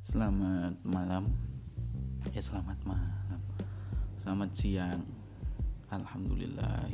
Selamat malam. Ya selamat malam. Selamat siang. Alhamdulillah